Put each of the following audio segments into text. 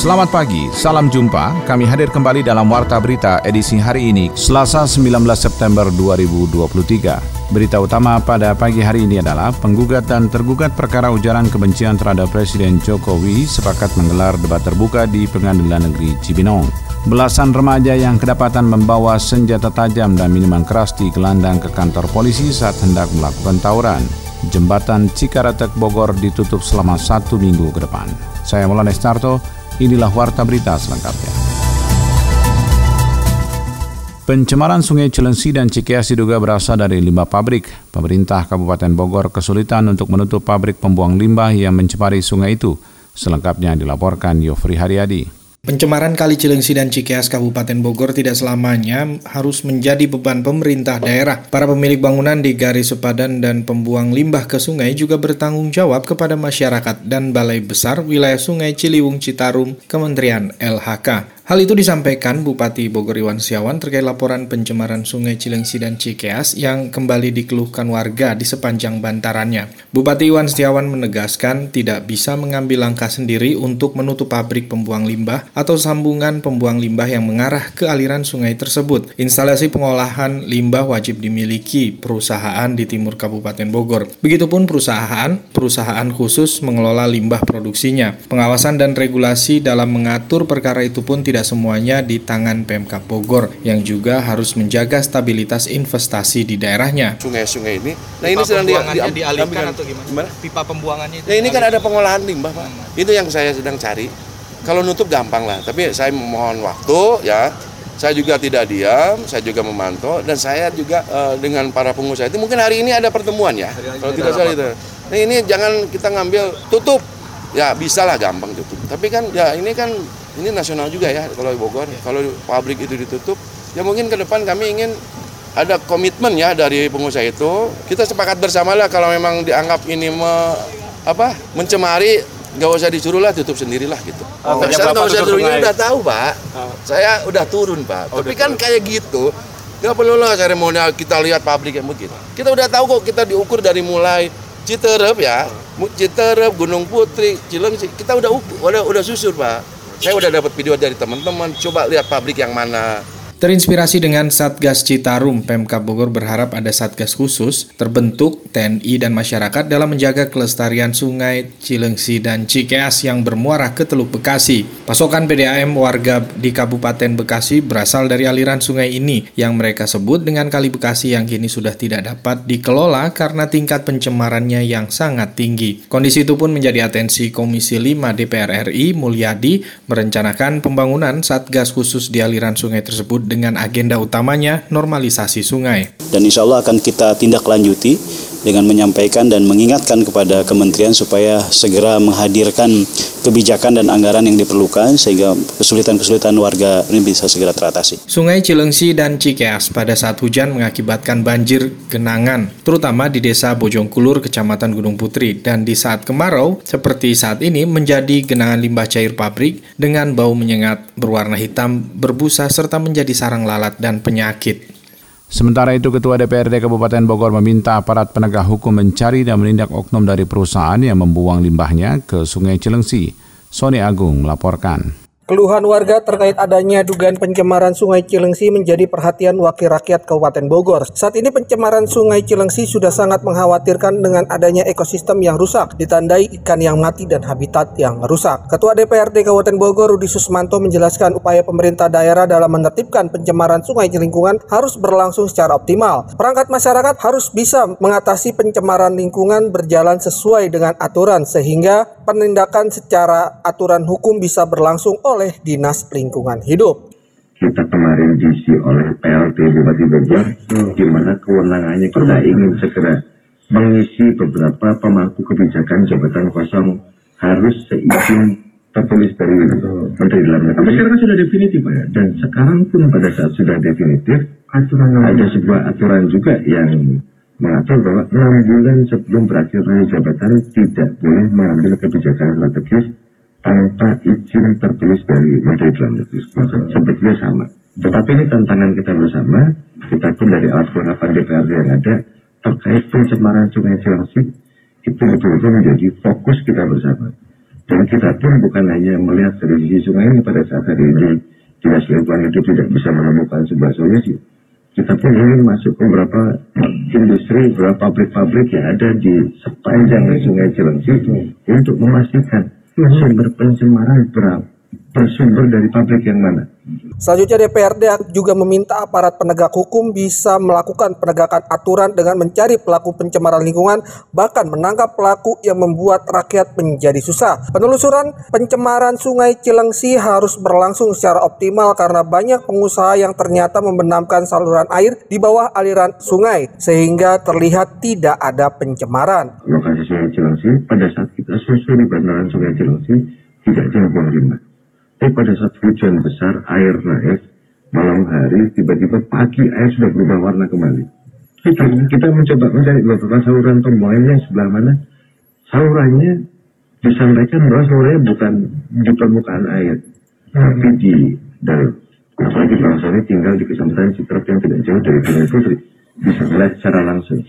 Selamat pagi, salam jumpa. Kami hadir kembali dalam Warta Berita edisi hari ini, Selasa 19 September 2023. Berita utama pada pagi hari ini adalah penggugat dan tergugat perkara ujaran kebencian terhadap Presiden Jokowi sepakat menggelar debat terbuka di Pengadilan Negeri Cibinong. Belasan remaja yang kedapatan membawa senjata tajam dan minuman keras di gelandang ke kantor polisi saat hendak melakukan tawuran. Jembatan Cikaratek Bogor ditutup selama satu minggu ke depan. Saya Maulana Starto, Inilah warta berita selengkapnya. Pencemaran Sungai Cilengsi dan Cikeas diduga berasal dari limbah pabrik. Pemerintah Kabupaten Bogor kesulitan untuk menutup pabrik pembuang limbah yang mencemari sungai itu. Selengkapnya dilaporkan Yofri Haryadi. Pencemaran Kali Cilengsi dan Cikeas Kabupaten Bogor tidak selamanya harus menjadi beban pemerintah daerah. Para pemilik bangunan di garis sepadan dan pembuang limbah ke sungai juga bertanggung jawab kepada masyarakat dan Balai Besar Wilayah Sungai Ciliwung Citarum Kementerian LHK. Hal itu disampaikan Bupati Bogor Iwan Siawan terkait laporan pencemaran Sungai Cilengsi dan Cikeas yang kembali dikeluhkan warga di sepanjang bantarannya. Bupati Iwan Setiawan menegaskan tidak bisa mengambil langkah sendiri untuk menutup pabrik pembuang limbah atau sambungan pembuang limbah yang mengarah ke aliran sungai tersebut. Instalasi pengolahan limbah wajib dimiliki perusahaan di timur Kabupaten Bogor. Begitupun perusahaan, perusahaan khusus mengelola limbah produksinya. Pengawasan dan regulasi dalam mengatur perkara itu pun tidak tidak semuanya di tangan Pemkap Bogor yang juga harus menjaga stabilitas investasi di daerahnya. Sungai-sungai ini, nah ini sedang di, di, dialihkan atau gimana? gimana? Pipa pembuangannya itu. Nah ini kan ada pengolahan limbah, Pak. Hmm. Itu yang saya sedang cari. Kalau nutup gampang lah, tapi saya memohon waktu ya. Saya juga tidak diam, saya juga memantau dan saya juga uh, dengan para pengusaha itu mungkin hari ini ada pertemuan ya. Kalau tidak salah itu. Nah ini jangan kita ngambil tutup ya bisa lah gampang tutup. Tapi kan ya ini kan ini nasional juga ya kalau Bogor. Kalau pabrik itu ditutup, ya mungkin ke depan kami ingin ada komitmen ya dari pengusaha itu. Kita sepakat bersama lah kalau memang dianggap ini me, apa mencemari, nggak usah disuruh lah tutup sendirilah gitu. Oh, saya nggak usah turun ini udah tahu pak. Oh. Saya udah turun pak. Oh, Tapi kan kayak gitu, nggak perlu lah seremonial kita lihat pabrik yang begitu. Kita udah tahu kok kita diukur dari mulai Citerep ya, oh. Citerep, Gunung Putri, Cilengsi, kita udah ukur, udah udah susur pak. Saya udah dapat video dari teman-teman, coba lihat pabrik yang mana, Terinspirasi dengan Satgas Citarum, Pemkab Bogor berharap ada Satgas khusus terbentuk TNI dan masyarakat dalam menjaga kelestarian sungai Cilengsi dan Cikeas yang bermuara ke Teluk Bekasi. Pasokan PDAM warga di Kabupaten Bekasi berasal dari aliran sungai ini yang mereka sebut dengan Kali Bekasi yang kini sudah tidak dapat dikelola karena tingkat pencemarannya yang sangat tinggi. Kondisi itu pun menjadi atensi Komisi 5 DPR RI Mulyadi merencanakan pembangunan Satgas khusus di aliran sungai tersebut dengan agenda utamanya normalisasi sungai. Dan insya Allah akan kita tindak lanjuti dengan menyampaikan dan mengingatkan kepada kementerian supaya segera menghadirkan kebijakan dan anggaran yang diperlukan sehingga kesulitan-kesulitan warga ini bisa segera teratasi. Sungai Cilengsi dan Cikeas pada saat hujan mengakibatkan banjir genangan, terutama di desa Bojongkulur, Kecamatan Gunung Putri, dan di saat kemarau seperti saat ini menjadi genangan limbah cair pabrik dengan bau menyengat berwarna hitam, berbusa serta menjadi sarang lalat dan penyakit. Sementara itu, Ketua DPRD Kabupaten Bogor meminta aparat penegak hukum mencari dan menindak oknum dari perusahaan yang membuang limbahnya ke Sungai Cilengsi. Sony Agung melaporkan. Keluhan warga terkait adanya dugaan pencemaran Sungai Cilengsi menjadi perhatian Wakil Rakyat Kabupaten Bogor. Saat ini pencemaran Sungai Cilengsi sudah sangat mengkhawatirkan dengan adanya ekosistem yang rusak, ditandai ikan yang mati dan habitat yang rusak. Ketua DPRD Kabupaten Bogor Rudi Susmanto menjelaskan upaya pemerintah daerah dalam menertibkan pencemaran sungai lingkungan harus berlangsung secara optimal. Perangkat masyarakat harus bisa mengatasi pencemaran lingkungan berjalan sesuai dengan aturan sehingga penindakan secara aturan hukum bisa berlangsung oleh oleh Dinas Lingkungan Hidup. Kita kemarin diisi oleh PLT Bupati Bogor, di mana kewenangannya kita ingin segera mengisi beberapa pemangku kebijakan jabatan kosong harus seizin tertulis dari Menteri Dalam Negeri. Tapi sekarang sudah definitif Pak ya? Dan sekarang pun pada saat sudah definitif, aturan ada sebuah aturan juga yang mengatur bahwa enam bulan sebelum berakhirnya jabatan tidak boleh mengambil kebijakan strategis tanpa izin tertulis dari Menteri Dalam Negeri sebetulnya sama. Tetapi ini tantangan kita bersama, kita pun dari alat kelengkapan DPRD yang ada terkait pencemaran Sungai Cilengsi itu betul-betul menjadi fokus kita bersama. Dan kita pun bukan hanya melihat dari sisi sungai ini pada saat hari ini dinas lingkungan hidup tidak bisa menemukan sebuah solusi. Kita pun ingin masuk ke beberapa industri, beberapa pabrik-pabrik yang ada di sepanjang sungai Cilengsi untuk memastikan sumber pencemaran bersumber dari pabrik yang mana. Selanjutnya DPRD juga meminta aparat penegak hukum bisa melakukan penegakan aturan dengan mencari pelaku pencemaran lingkungan bahkan menangkap pelaku yang membuat rakyat menjadi susah. Penelusuran pencemaran Sungai Cilengsi harus berlangsung secara optimal karena banyak pengusaha yang ternyata membenamkan saluran air di bawah aliran sungai sehingga terlihat tidak ada pencemaran. Lokasi Cilengsi pada saat kita susuri bandaran Sungai Cilengsi tidak jauh limbah tapi pada saat hujan besar, air naik, malam hari, tiba-tiba pagi air sudah berubah warna kembali. Kita, kita mencoba mencari beberapa saluran pembuangannya sebelah mana. Salurannya disampaikan bahwa salurannya bukan di permukaan air, tapi di dalam. Apalagi bangsa ini tinggal di kecamatan Citrep yang tidak jauh dari Gunung Putri. Bisa melihat secara langsung.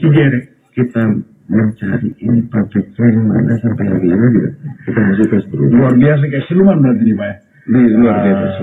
Kita mencari ini pabriknya yang mana sampai hari ini juga kita masih terus berubah. Luar biasa kayak siluman berarti nih Pak ya? luar biasa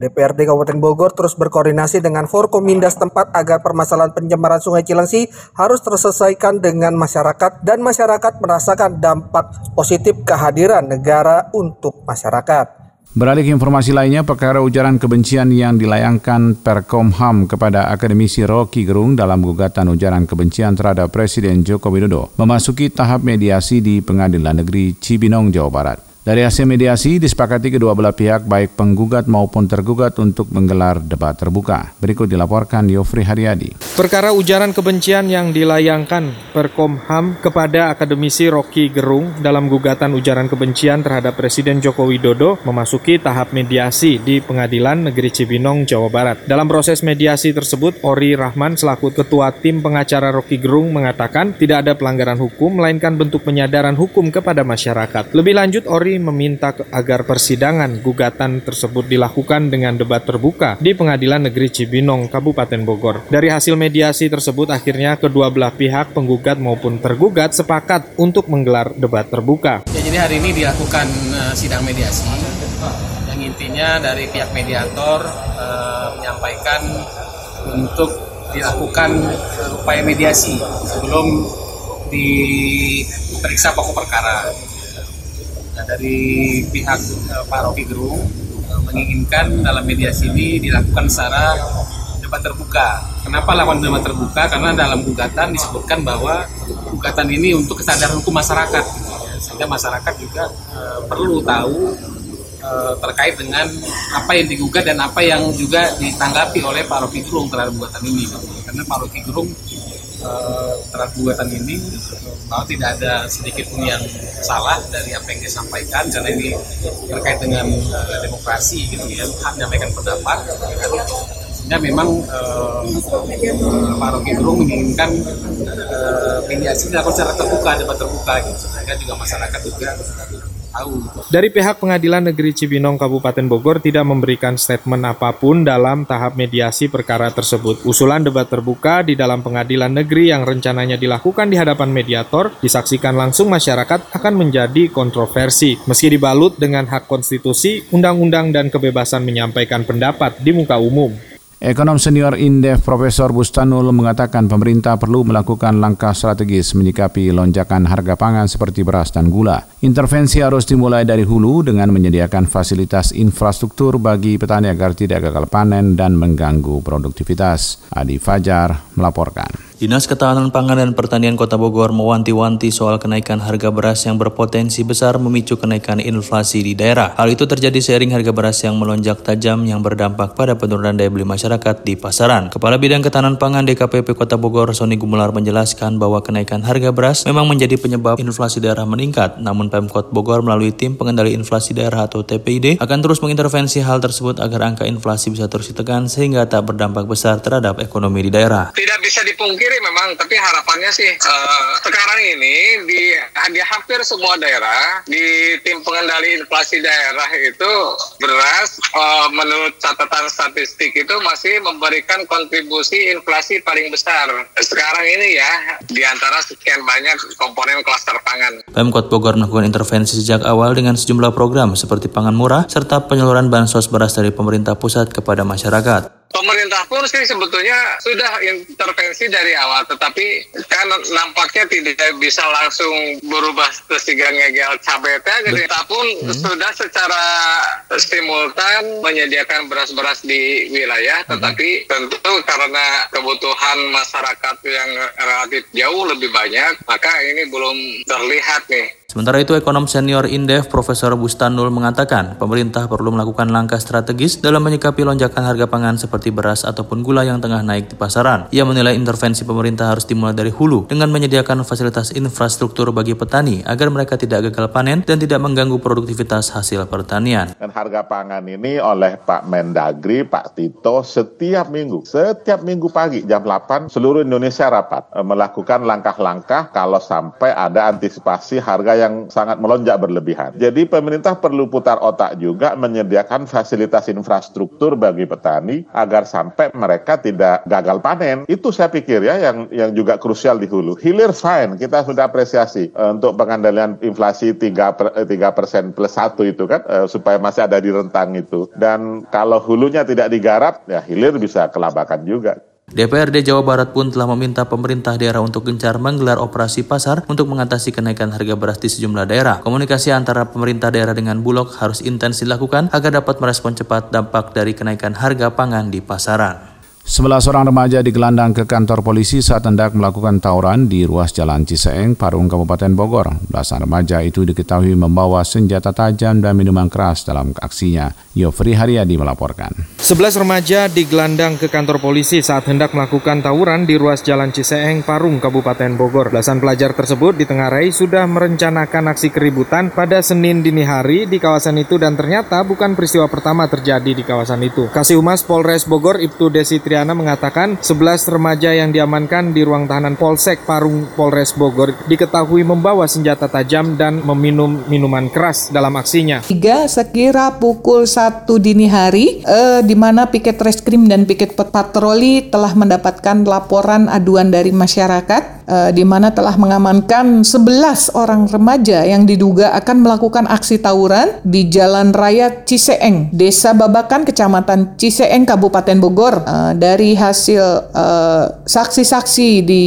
DPRD Kabupaten Bogor terus berkoordinasi dengan Forkominda setempat agar permasalahan pencemaran Sungai Cilengsi harus terselesaikan dengan masyarakat dan masyarakat merasakan dampak positif kehadiran negara untuk masyarakat. Beralih ke informasi lainnya, perkara ujaran kebencian yang dilayangkan Perkomham kepada akademisi Rocky Gerung dalam gugatan ujaran kebencian terhadap Presiden Joko Widodo memasuki tahap mediasi di Pengadilan Negeri Cibinong, Jawa Barat. Dari hasil mediasi, disepakati kedua belah pihak baik penggugat maupun tergugat untuk menggelar debat terbuka. Berikut dilaporkan Yofri Haryadi. Perkara ujaran kebencian yang dilayangkan Perkomham kepada akademisi Rocky Gerung dalam gugatan ujaran kebencian terhadap Presiden Joko Widodo memasuki tahap mediasi di Pengadilan Negeri Cibinong, Jawa Barat. Dalam proses mediasi tersebut, Ori Rahman selaku ketua tim pengacara Rocky Gerung mengatakan tidak ada pelanggaran hukum, melainkan bentuk penyadaran hukum kepada masyarakat. Lebih lanjut, Ori Meminta agar persidangan gugatan tersebut dilakukan dengan debat terbuka di Pengadilan Negeri Cibinong, Kabupaten Bogor. Dari hasil mediasi tersebut, akhirnya kedua belah pihak penggugat maupun tergugat sepakat untuk menggelar debat terbuka. Ya, jadi hari ini dilakukan uh, sidang mediasi yang intinya dari pihak mediator uh, menyampaikan untuk dilakukan upaya mediasi sebelum diperiksa pokok perkara. Nah, dari pihak uh, Pak Rocky Gerung uh, menginginkan dalam mediasi ini dilakukan secara debat terbuka. Kenapa lawan debat terbuka? Karena dalam gugatan disebutkan bahwa gugatan ini untuk kesadaran hukum masyarakat, sehingga masyarakat juga uh, perlu tahu terkait dengan apa yang digugat dan apa yang juga ditanggapi oleh Pak Rocky Gerung terhadap gugatan ini. Karena Pak Rocky Gerung uh, terhadap ini bahwa tidak ada sedikit pun yang salah dari apa yang disampaikan karena ini terkait dengan uh, demokrasi gitu ya hak menyampaikan pendapat sehingga memang uh, Pak Rocky Gerung menginginkan uh, mediasi dilakukan secara terbuka debat terbuka gitu. Sehingga juga masyarakat juga dari pihak Pengadilan Negeri Cibinong Kabupaten Bogor tidak memberikan statement apa pun dalam tahap mediasi perkara tersebut. Usulan debat terbuka di dalam Pengadilan Negeri yang rencananya dilakukan di hadapan mediator disaksikan langsung masyarakat akan menjadi kontroversi. Meski dibalut dengan hak konstitusi, undang-undang dan kebebasan menyampaikan pendapat di muka umum. Ekonom senior Indef Profesor Bustanul mengatakan pemerintah perlu melakukan langkah strategis menyikapi lonjakan harga pangan seperti beras dan gula. Intervensi harus dimulai dari hulu dengan menyediakan fasilitas infrastruktur bagi petani agar tidak gagal panen dan mengganggu produktivitas. Adi Fajar melaporkan. Dinas Ketahanan Pangan dan Pertanian Kota Bogor mewanti-wanti soal kenaikan harga beras yang berpotensi besar memicu kenaikan inflasi di daerah. Hal itu terjadi seiring harga beras yang melonjak tajam yang berdampak pada penurunan daya beli masyarakat di pasaran. Kepala Bidang Ketahanan Pangan DKPP Kota Bogor, Sony Gumular menjelaskan bahwa kenaikan harga beras memang menjadi penyebab inflasi daerah meningkat. Namun Pemkot Bogor melalui tim pengendali inflasi daerah atau TPID akan terus mengintervensi hal tersebut agar angka inflasi bisa terus ditekan sehingga tak berdampak besar terhadap ekonomi di daerah. Tidak bisa dipungkiri kiri memang, tapi harapannya sih uh, sekarang ini di di hampir semua daerah di tim pengendali inflasi daerah itu beras uh, menurut catatan statistik itu masih memberikan kontribusi inflasi paling besar. Sekarang ini ya di antara sekian banyak komponen klaster pangan. Pemkot Bogor melakukan intervensi sejak awal dengan sejumlah program seperti pangan murah serta penyaluran bansos beras dari pemerintah pusat kepada masyarakat. Pemerintah pun sih sebetulnya sudah intervensi dari awal, tetapi kan nampaknya tidak bisa langsung berubah sehingga ngegel cabai jadi kita pun hmm. sudah secara simultan menyediakan beras-beras di wilayah, hmm. tetapi tentu karena kebutuhan masyarakat yang relatif jauh lebih banyak, maka ini belum terlihat nih Sementara itu, ekonom senior Indef Profesor Bustanul mengatakan pemerintah perlu melakukan langkah strategis dalam menyikapi lonjakan harga pangan seperti beras ataupun gula yang tengah naik di pasaran. Ia menilai intervensi pemerintah harus dimulai dari hulu dengan menyediakan fasilitas infrastruktur bagi petani agar mereka tidak gagal panen dan tidak mengganggu produktivitas hasil pertanian. Dan harga pangan ini oleh Pak Mendagri, Pak Tito setiap minggu, setiap minggu pagi jam 8 seluruh Indonesia rapat eh, melakukan langkah-langkah kalau sampai ada antisipasi harga yang sangat melonjak berlebihan. Jadi pemerintah perlu putar otak juga menyediakan fasilitas infrastruktur bagi petani agar sampai mereka tidak gagal panen. Itu saya pikir ya yang yang juga krusial di hulu. Hilir fine, kita sudah apresiasi uh, untuk pengendalian inflasi 3 per, 3 eh, persen plus 1 itu kan uh, supaya masih ada di rentang itu. Dan kalau hulunya tidak digarap, ya hilir bisa kelabakan juga. DPRD Jawa Barat pun telah meminta pemerintah daerah untuk gencar menggelar operasi pasar untuk mengatasi kenaikan harga beras di sejumlah daerah. Komunikasi antara pemerintah daerah dengan Bulog harus intens dilakukan agar dapat merespon cepat dampak dari kenaikan harga pangan di pasaran. Sebelas orang remaja digelandang ke kantor polisi saat hendak melakukan tawuran di ruas Jalan Ciseeng, Parung, Kabupaten Bogor. Belasan remaja itu diketahui membawa senjata tajam dan minuman keras dalam aksinya. Yofri Haryadi melaporkan. Sebelas remaja digelandang ke kantor polisi saat hendak melakukan tawuran di ruas Jalan Ciseeng, Parung, Kabupaten Bogor. Belasan pelajar tersebut ditengarai sudah merencanakan aksi keributan pada Senin dini hari di kawasan itu dan ternyata bukan peristiwa pertama terjadi di kawasan itu. Kasih Humas Polres Bogor, Ibtu Desi Triana mengatakan 11 remaja yang diamankan di ruang tahanan Polsek Parung Polres Bogor diketahui membawa senjata tajam dan meminum minuman keras dalam aksinya. Tiga sekira pukul 1 dini hari eh, di mana piket reskrim dan piket patroli telah mendapatkan laporan aduan dari masyarakat uh, di mana telah mengamankan 11 orang remaja yang diduga akan melakukan aksi tawuran di Jalan Raya Ciseeng, Desa Babakan, Kecamatan Ciseeng, Kabupaten Bogor. Uh, dari hasil eh, saksi-saksi uh, di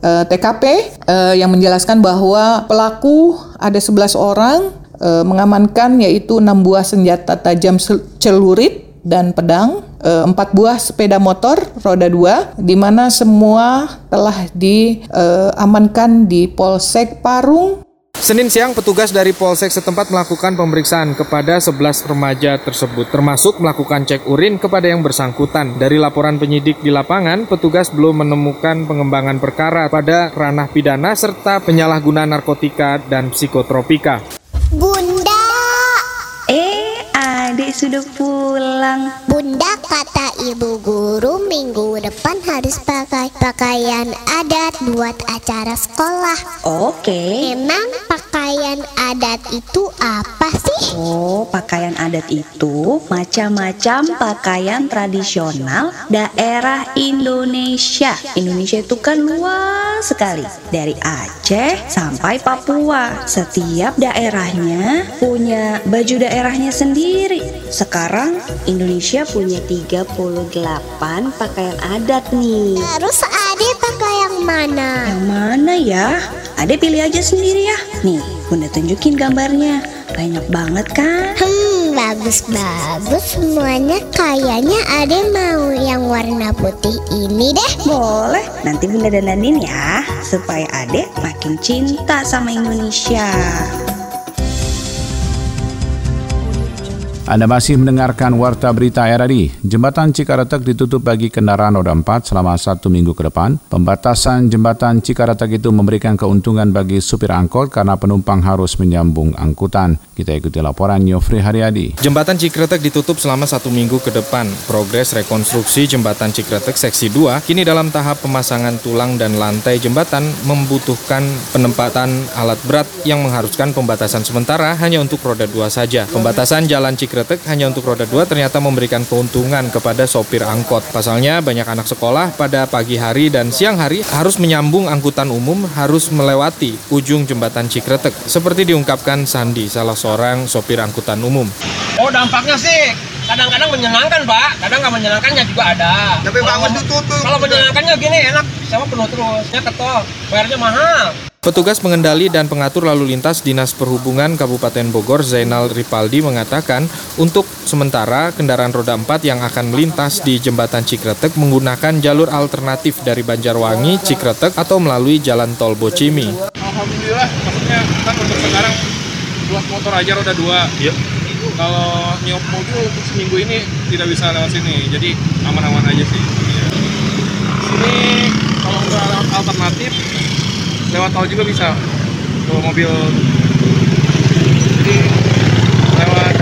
uh, TKP uh, yang menjelaskan bahwa pelaku ada 11 orang uh, mengamankan yaitu 6 buah senjata tajam celurit dan pedang, empat buah sepeda motor roda dua, di mana semua telah diamankan di Polsek Parung. Senin siang, petugas dari Polsek setempat melakukan pemeriksaan kepada 11 remaja tersebut, termasuk melakukan cek urin kepada yang bersangkutan. Dari laporan penyidik di lapangan, petugas belum menemukan pengembangan perkara pada ranah pidana serta penyalahgunaan narkotika dan psikotropika. Eh adik sudah pulang. Bunda kata ibu guru minggu depan harus pakai pakaian adat buat acara sekolah. Oke. Emang pakaian adat itu apa sih? Oh, pakaian adat itu macam-macam pakaian tradisional daerah Indonesia. Indonesia itu kan luas sekali. Dari Aceh sampai Papua. Setiap daerahnya punya baju daerahnya sendiri. Sekarang Indonesia punya 38 pakaian adat nih. Terus Ade pakai yang mana? Yang mana ya? Ade pilih aja sendiri ya. Nih, Bunda tunjukin gambarnya. Banyak banget kan? Hmm, bagus-bagus semuanya. Kayaknya Ade mau yang warna putih ini deh. Boleh, nanti Bunda dandanin ya. Supaya Ade makin cinta sama Indonesia. Anda masih mendengarkan Warta Berita RRI. Jembatan Cikaretek ditutup bagi kendaraan roda 4 selama satu minggu ke depan. Pembatasan jembatan Cikaretek itu memberikan keuntungan bagi supir angkot karena penumpang harus menyambung angkutan. Kita ikuti laporan Yofri Haryadi. Jembatan Cikretek ditutup selama satu minggu ke depan. Progres rekonstruksi jembatan Cikretek seksi 2 kini dalam tahap pemasangan tulang dan lantai jembatan membutuhkan penempatan alat berat yang mengharuskan pembatasan sementara hanya untuk roda 2 saja. Pembatasan jalan Cikretek Kretek hanya untuk roda 2 ternyata memberikan keuntungan kepada sopir angkot. Pasalnya banyak anak sekolah pada pagi hari dan siang hari harus menyambung angkutan umum harus melewati ujung jembatan Cikretek. Seperti diungkapkan Sandi, salah seorang sopir angkutan umum. Oh dampaknya sih kadang-kadang menyenangkan pak, kadang nggak menyenangkannya juga ada. Tapi bagus ditutup. Kalau menyenangkannya gini enak, sama penuh terus, ya ketol, bayarnya mahal. Petugas pengendali dan pengatur lalu lintas Dinas Perhubungan Kabupaten Bogor Zainal Ripaldi mengatakan untuk sementara kendaraan roda 4 yang akan melintas di jembatan Cikretek menggunakan jalur alternatif dari Banjarwangi, Cikretek atau melalui jalan tol Bocimi. Alhamdulillah, maksudnya kan untuk sekarang buat motor aja roda 2. Iya. Kalau nyop mobil untuk seminggu ini tidak bisa lewat sini, jadi aman-aman aja sih. Sini kalau nggak alternatif lewat tol juga bisa. Kalau mobil. Jadi lewat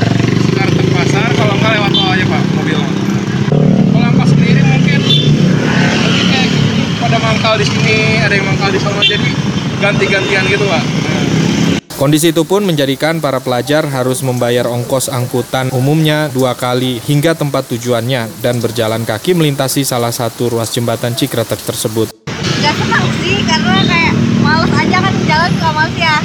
Cikarang Pasar kalau nggak lewat tol aja pak mobil. Kalau angkot sendiri mungkin mungkin kayak gitu. Pada mangkal di sini ada yang mangkal di sana jadi ganti-gantian gitu pak. Kondisi itu pun menjadikan para pelajar harus membayar ongkos angkutan umumnya dua kali hingga tempat tujuannya dan berjalan kaki melintasi salah satu ruas jembatan Cikretek tersebut. Gak senang sih karena kayak males aja kan jalan suka males ya.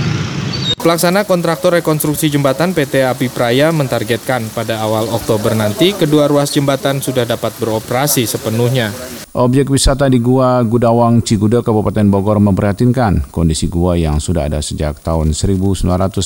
Pelaksana kontraktor rekonstruksi jembatan PT Api Praya mentargetkan pada awal Oktober nanti kedua ruas jembatan sudah dapat beroperasi sepenuhnya. Objek wisata di Gua Gudawang Ciguda Kabupaten Bogor memprihatinkan kondisi gua yang sudah ada sejak tahun 1993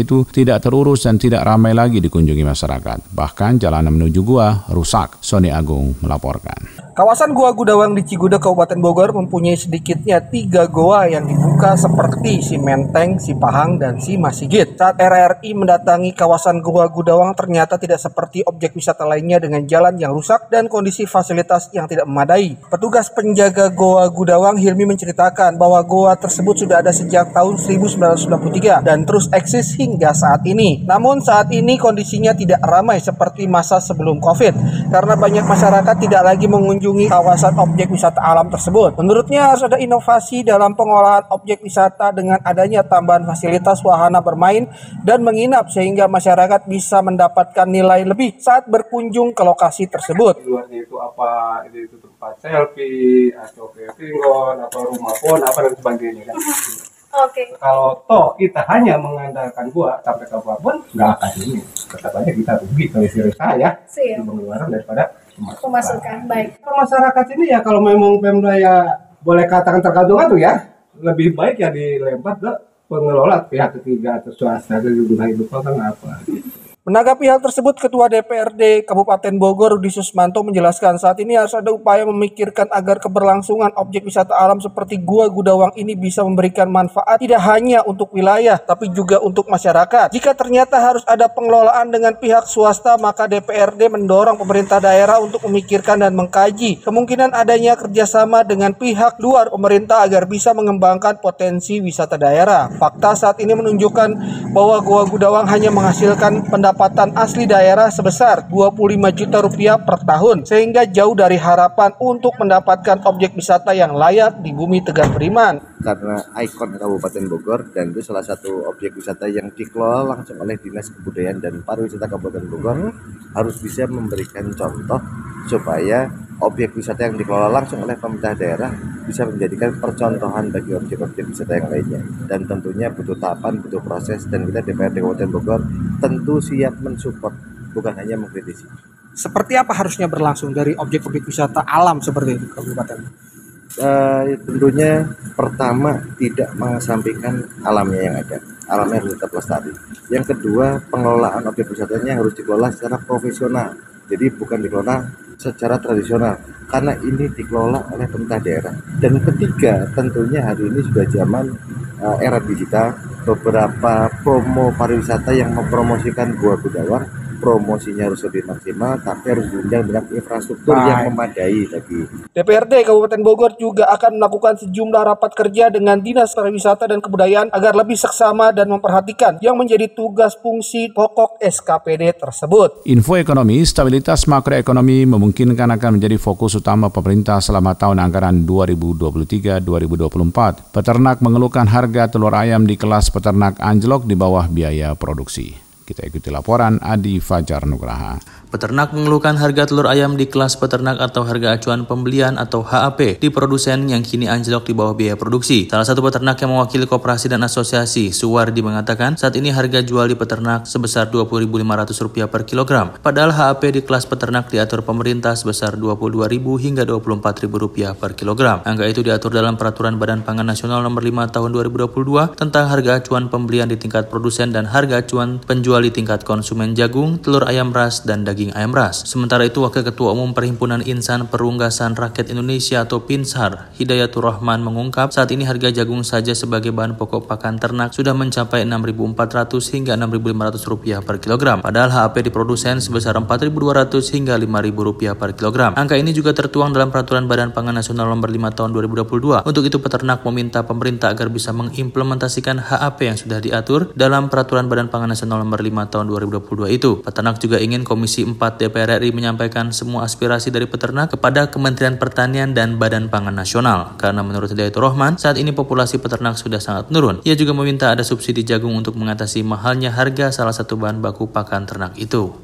itu tidak terurus dan tidak ramai lagi dikunjungi masyarakat. Bahkan jalanan menuju gua rusak. Sony Agung melaporkan. Kawasan Gua Gudawang di Ciguda Kabupaten Bogor mempunyai sedikitnya tiga goa yang dibuka seperti si Menteng, si Pahang, dan si Masigit. Saat RRI mendatangi kawasan Gua Gudawang ternyata tidak seperti objek wisata lainnya dengan jalan yang rusak dan kondisi fasilitas yang tidak memadai. Petugas penjaga Goa Gudawang Hilmi menceritakan bahwa goa tersebut sudah ada sejak tahun 1993 dan terus eksis hingga saat ini. Namun saat ini kondisinya tidak ramai seperti masa sebelum COVID karena banyak masyarakat tidak lagi mengunjungi mengunjungi kawasan objek wisata alam tersebut. Menurutnya harus ada inovasi dalam pengolahan objek wisata dengan adanya tambahan fasilitas wahana bermain dan menginap sehingga masyarakat bisa mendapatkan nilai lebih saat berkunjung ke lokasi tersebut. Luarnya itu apa? Itu tempat selfie atau campingon atau rumah pon apa dan sebagainya kan. Oke. Okay. Kalau toh kita hanya mengandalkan gua sampai ke gua pun nggak akan ini. Tetap aja kita rugi kalau istri saya di pengeluaran daripada pemasukan. Baik. Masyarakat ini ya kalau memang Pemda ya boleh katakan tergantung tuh ya lebih baik ya dilempar ke pengelola pihak ketiga atau swasta itu hidup kan apa gitu. Menanggapi hal tersebut, Ketua DPRD Kabupaten Bogor Rudi Susmanto menjelaskan saat ini harus ada upaya memikirkan agar keberlangsungan objek wisata alam seperti Gua Gudawang ini bisa memberikan manfaat tidak hanya untuk wilayah tapi juga untuk masyarakat. Jika ternyata harus ada pengelolaan dengan pihak swasta, maka DPRD mendorong pemerintah daerah untuk memikirkan dan mengkaji kemungkinan adanya kerjasama dengan pihak luar pemerintah agar bisa mengembangkan potensi wisata daerah. Fakta saat ini menunjukkan bahwa Gua Gudawang hanya menghasilkan pendapatan pendapatan asli daerah sebesar 25 juta rupiah per tahun sehingga jauh dari harapan untuk mendapatkan objek wisata yang layak di bumi Tegar Beriman. Karena ikon Kabupaten Bogor dan itu salah satu objek wisata yang dikelola langsung oleh Dinas Kebudayaan dan Pariwisata Kabupaten Bogor harus bisa memberikan contoh supaya objek wisata yang dikelola langsung oleh pemerintah daerah bisa menjadikan percontohan bagi objek-objek wisata yang lainnya. Dan tentunya butuh tahapan butuh proses dan kita DPRD Kabupaten Bogor tentu siap mensupport bukan hanya mengkritisi. Seperti apa harusnya berlangsung dari objek-objek wisata alam seperti itu kabupaten? Uh, tentunya pertama tidak mengesampingkan alamnya yang ada alamnya harus tetap lestari. Yang kedua pengelolaan objek wisatanya harus dikelola secara profesional. Jadi bukan dikelola secara tradisional karena ini dikelola oleh pemerintah daerah. Dan ketiga, tentunya hari ini sudah zaman uh, era digital, beberapa promo pariwisata yang mempromosikan Gua Gudawang promosinya harus lebih maksimal, tapi harus diunjang dengan infrastruktur Baik. yang memadai tadi. DPRD Kabupaten Bogor juga akan melakukan sejumlah rapat kerja dengan Dinas Pariwisata dan Kebudayaan agar lebih seksama dan memperhatikan yang menjadi tugas fungsi pokok SKPD tersebut. Info ekonomi, stabilitas makroekonomi memungkinkan akan menjadi fokus utama pemerintah selama tahun anggaran 2023-2024. Peternak mengeluhkan harga telur ayam di kelas peternak anjlok di bawah biaya produksi. Kita ikuti laporan Adi Fajar Nugraha. Peternak mengeluhkan harga telur ayam di kelas peternak atau harga acuan pembelian atau HAP di produsen yang kini anjlok di bawah biaya produksi. Salah satu peternak yang mewakili koperasi dan asosiasi, Suwardi mengatakan saat ini harga jual di peternak sebesar Rp20.500 per kilogram. Padahal HAP di kelas peternak diatur pemerintah sebesar Rp22.000 hingga Rp24.000 per kilogram. Angka itu diatur dalam Peraturan Badan Pangan Nasional Nomor 5 Tahun 2022 tentang harga acuan pembelian di tingkat produsen dan harga acuan penjual di tingkat konsumen jagung, telur ayam ras, dan daging ayam ras. Sementara itu, Wakil Ketua Umum Perhimpunan Insan Perunggasan Rakyat Indonesia atau PINSAR, Hidayatur Rahman mengungkap saat ini harga jagung saja sebagai bahan pokok pakan ternak sudah mencapai Rp6.400 hingga Rp6.500 per kilogram. Padahal HAP di produsen sebesar Rp4.200 hingga Rp5.000 per kilogram. Angka ini juga tertuang dalam Peraturan Badan Pangan Nasional Nomor 5 Tahun 2022. Untuk itu, peternak meminta pemerintah agar bisa mengimplementasikan HAP yang sudah diatur dalam Peraturan Badan Pangan Nasional Nomor 5 Tahun 2022 itu. Peternak juga ingin Komisi 4 DPR RI menyampaikan semua aspirasi dari peternak kepada Kementerian Pertanian dan Badan Pangan Nasional. Karena menurut Hidayatur Rahman, saat ini populasi peternak sudah sangat menurun. Ia juga meminta ada subsidi jagung untuk mengatasi mahalnya harga salah satu bahan baku pakan ternak itu.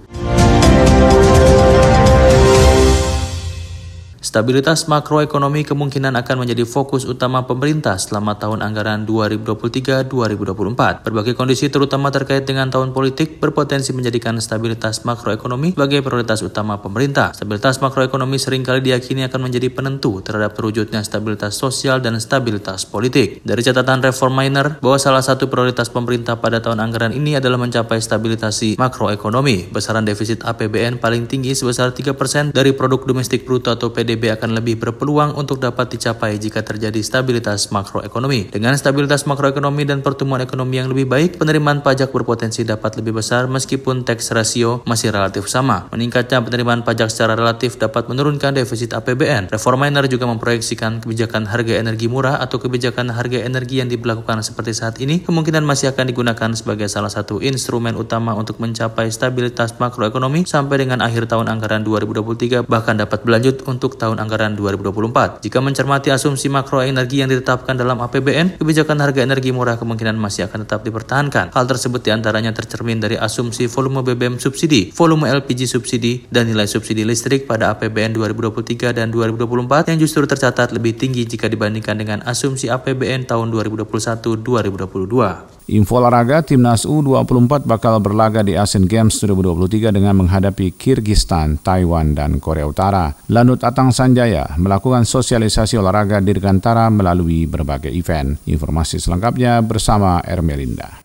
Stabilitas makroekonomi kemungkinan akan menjadi fokus utama pemerintah selama tahun anggaran 2023-2024. Berbagai kondisi terutama terkait dengan tahun politik berpotensi menjadikan stabilitas makroekonomi sebagai prioritas utama pemerintah. Stabilitas makroekonomi sering kali diyakini akan menjadi penentu terhadap terwujudnya stabilitas sosial dan stabilitas politik. Dari catatan Reforminer bahwa salah satu prioritas pemerintah pada tahun anggaran ini adalah mencapai stabilisasi makroekonomi. Besaran defisit APBN paling tinggi sebesar 3% dari produk domestik bruto atau PDB akan lebih berpeluang untuk dapat dicapai jika terjadi stabilitas makroekonomi. Dengan stabilitas makroekonomi dan pertumbuhan ekonomi yang lebih baik, penerimaan pajak berpotensi dapat lebih besar meskipun tax ratio masih relatif sama. Meningkatnya penerimaan pajak secara relatif dapat menurunkan defisit APBN. Reforminer juga memproyeksikan kebijakan harga energi murah atau kebijakan harga energi yang diberlakukan seperti saat ini kemungkinan masih akan digunakan sebagai salah satu instrumen utama untuk mencapai stabilitas makroekonomi sampai dengan akhir tahun anggaran 2023 bahkan dapat berlanjut untuk tahun anggaran 2024. Jika mencermati asumsi makro energi yang ditetapkan dalam APBN, kebijakan harga energi murah kemungkinan masih akan tetap dipertahankan. Hal tersebut di antaranya tercermin dari asumsi volume BBM subsidi, volume LPG subsidi, dan nilai subsidi listrik pada APBN 2023 dan 2024 yang justru tercatat lebih tinggi jika dibandingkan dengan asumsi APBN tahun 2021-2022. Info olahraga, Timnas U24 bakal berlaga di Asian Games 2023 dengan menghadapi Kirgistan, Taiwan, dan Korea Utara. Lanut Atang Sanjaya melakukan sosialisasi olahraga dirgantara melalui berbagai event. Informasi selengkapnya bersama Ermelinda.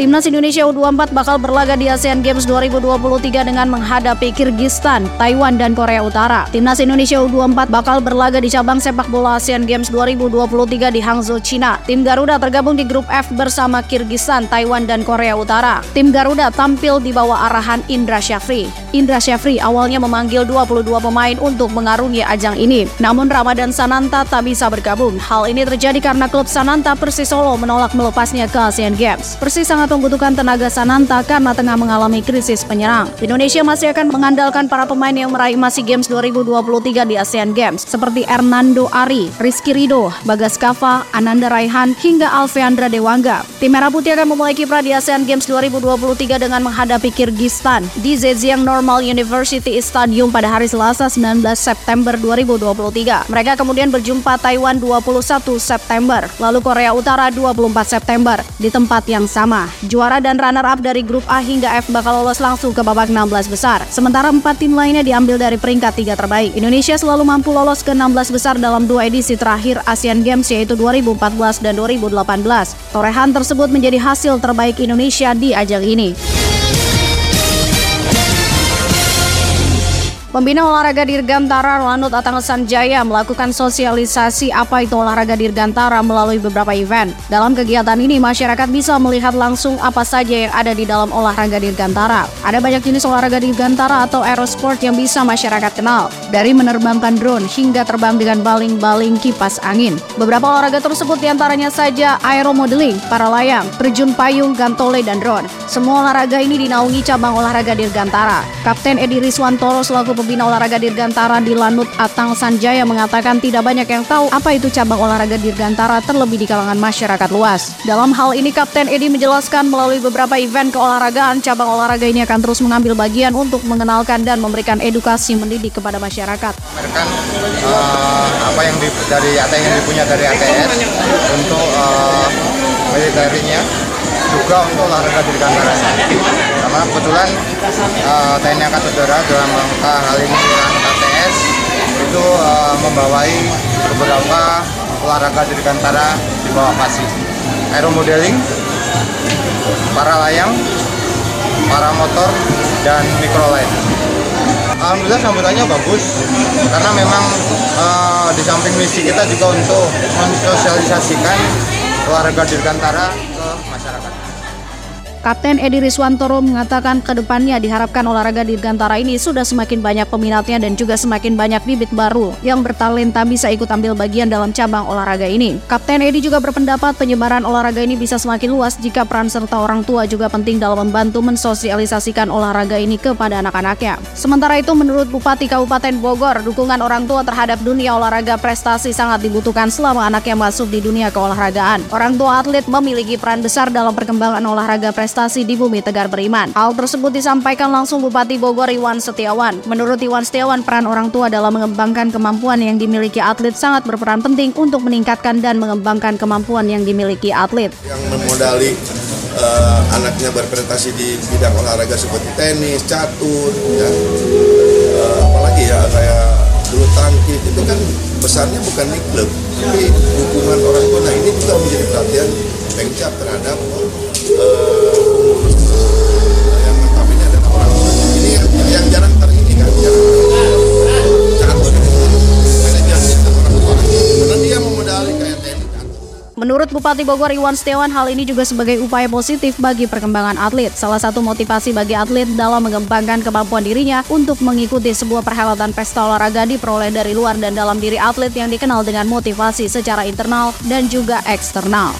Timnas Indonesia U24 bakal berlaga di ASEAN Games 2023 dengan menghadapi Kirgistan, Taiwan, dan Korea Utara. Timnas Indonesia U24 bakal berlaga di cabang sepak bola ASEAN Games 2023 di Hangzhou, China. Tim Garuda tergabung di grup F bersama Kirgistan, Taiwan, dan Korea Utara. Tim Garuda tampil di bawah arahan Indra Syafri. Indra Syafri awalnya memanggil 22 pemain untuk mengarungi ajang ini. Namun Ramadan Sananta tak bisa bergabung. Hal ini terjadi karena klub Sananta Persis Solo menolak melepasnya ke ASEAN Games. Persis sangat membutuhkan tenaga Sananta karena tengah mengalami krisis penyerang. Indonesia masih akan mengandalkan para pemain yang meraih MASI Games 2023 di ASEAN Games seperti Hernando Ari, Rizky Rido, Bagas Kava, Ananda Raihan, hingga Alveandra Dewangga. Tim Merah Putih akan memulai kiprah di ASEAN Games 2023 dengan menghadapi Kirgistan di Zhejiang Normal University Stadium pada hari Selasa 19 September 2023. Mereka kemudian berjumpa Taiwan 21 September, lalu Korea Utara 24 September di tempat yang sama. Juara dan runner-up dari grup A hingga F bakal lolos langsung ke babak 16 besar. Sementara empat tim lainnya diambil dari peringkat tiga terbaik. Indonesia selalu mampu lolos ke 16 besar dalam dua edisi terakhir ASEAN Games yaitu 2014 dan 2018. Torehan tersebut menjadi hasil terbaik Indonesia di ajang ini. Pembina olahraga Dirgantara Lanut Atang Sanjaya melakukan sosialisasi apa itu olahraga Dirgantara melalui beberapa event. Dalam kegiatan ini, masyarakat bisa melihat langsung apa saja yang ada di dalam olahraga Dirgantara. Ada banyak jenis olahraga Dirgantara atau aerosport yang bisa masyarakat kenal, dari menerbangkan drone hingga terbang dengan baling-baling kipas angin. Beberapa olahraga tersebut di antaranya saja aeromodeling, para layang, terjun payung, gantole, dan drone. Semua olahraga ini dinaungi cabang olahraga Dirgantara. Kapten Edi Riswantoro selaku pembina olahraga Dirgantara di Lanut Atang Sanjaya mengatakan tidak banyak yang tahu apa itu cabang olahraga Dirgantara terlebih di kalangan masyarakat luas. Dalam hal ini Kapten Edi menjelaskan melalui beberapa event keolahragaan cabang olahraga ini akan terus mengambil bagian untuk mengenalkan dan memberikan edukasi mendidik kepada masyarakat. Mereka uh, apa yang di, dari ATS yang dipunya dari ATS untuk uh, militernya juga untuk olahraga Dirgantara karena kebetulan uh, TNI Angkatan Udara dalam rangka hal ini ATS itu uh, membawai beberapa olahraga dirgantara di bawah pasi aeromodeling, para layang, para motor, dan microlight. Alhamdulillah sambutannya bagus karena memang uh, di samping misi kita juga untuk mensosialisasikan olahraga dirgantara. Kapten Edi Riswantoro mengatakan ke depannya diharapkan olahraga dirgantara ini sudah semakin banyak peminatnya dan juga semakin banyak bibit baru yang bertalenta bisa ikut ambil bagian dalam cabang olahraga ini. Kapten Edi juga berpendapat penyebaran olahraga ini bisa semakin luas jika peran serta orang tua juga penting dalam membantu mensosialisasikan olahraga ini kepada anak-anaknya. Sementara itu menurut Bupati Kabupaten Bogor, dukungan orang tua terhadap dunia olahraga prestasi sangat dibutuhkan selama anaknya masuk di dunia keolahragaan. Orang tua atlet memiliki peran besar dalam perkembangan olahraga prestasi prestasi di bumi Tegar Beriman. Hal tersebut disampaikan langsung Bupati Bogor Iwan Setiawan. Menurut Iwan Setiawan, peran orang tua dalam mengembangkan kemampuan yang dimiliki atlet sangat berperan penting untuk meningkatkan dan mengembangkan kemampuan yang dimiliki atlet. Yang memodali uh, anaknya berprestasi di bidang olahraga seperti tenis, catur, ya. Uh, apalagi ya kayak bulu tangkis itu kan besarnya bukan di klub, tapi dukungan orang tua. Nah ini juga menjadi perhatian pengcap terhadap uh, Menurut Bupati Bogor Iwan Setiawan, hal ini juga sebagai upaya positif bagi perkembangan atlet. Salah satu motivasi bagi atlet dalam mengembangkan kemampuan dirinya untuk mengikuti sebuah perhelatan pesta olahraga diperoleh dari luar dan dalam diri atlet yang dikenal dengan motivasi secara internal dan juga eksternal.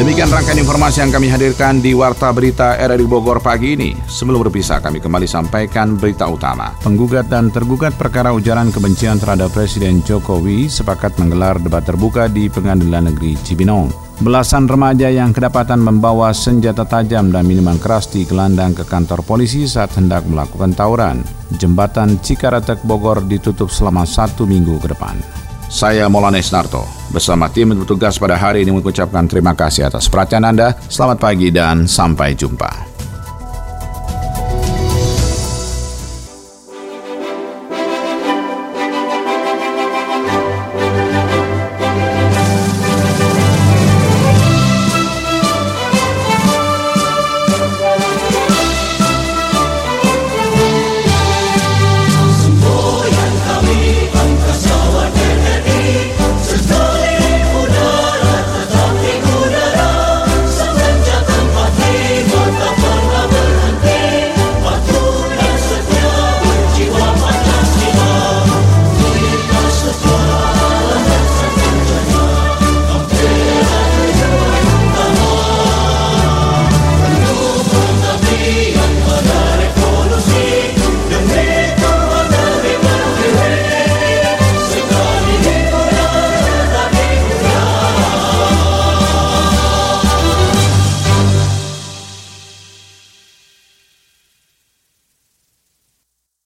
Demikian rangkaian informasi yang kami hadirkan di Warta Berita RRI Bogor pagi ini. Sebelum berpisah, kami kembali sampaikan berita utama. Penggugat dan tergugat perkara ujaran kebencian terhadap Presiden Jokowi sepakat menggelar debat terbuka di Pengadilan Negeri Cibinong. Belasan remaja yang kedapatan membawa senjata tajam dan minuman keras di gelandang ke kantor polisi saat hendak melakukan tawuran. Jembatan Cikaratek Bogor ditutup selama satu minggu ke depan. Saya Molanes Narto. Bersama tim bertugas pada hari ini mengucapkan terima kasih atas perhatian Anda. Selamat pagi dan sampai jumpa.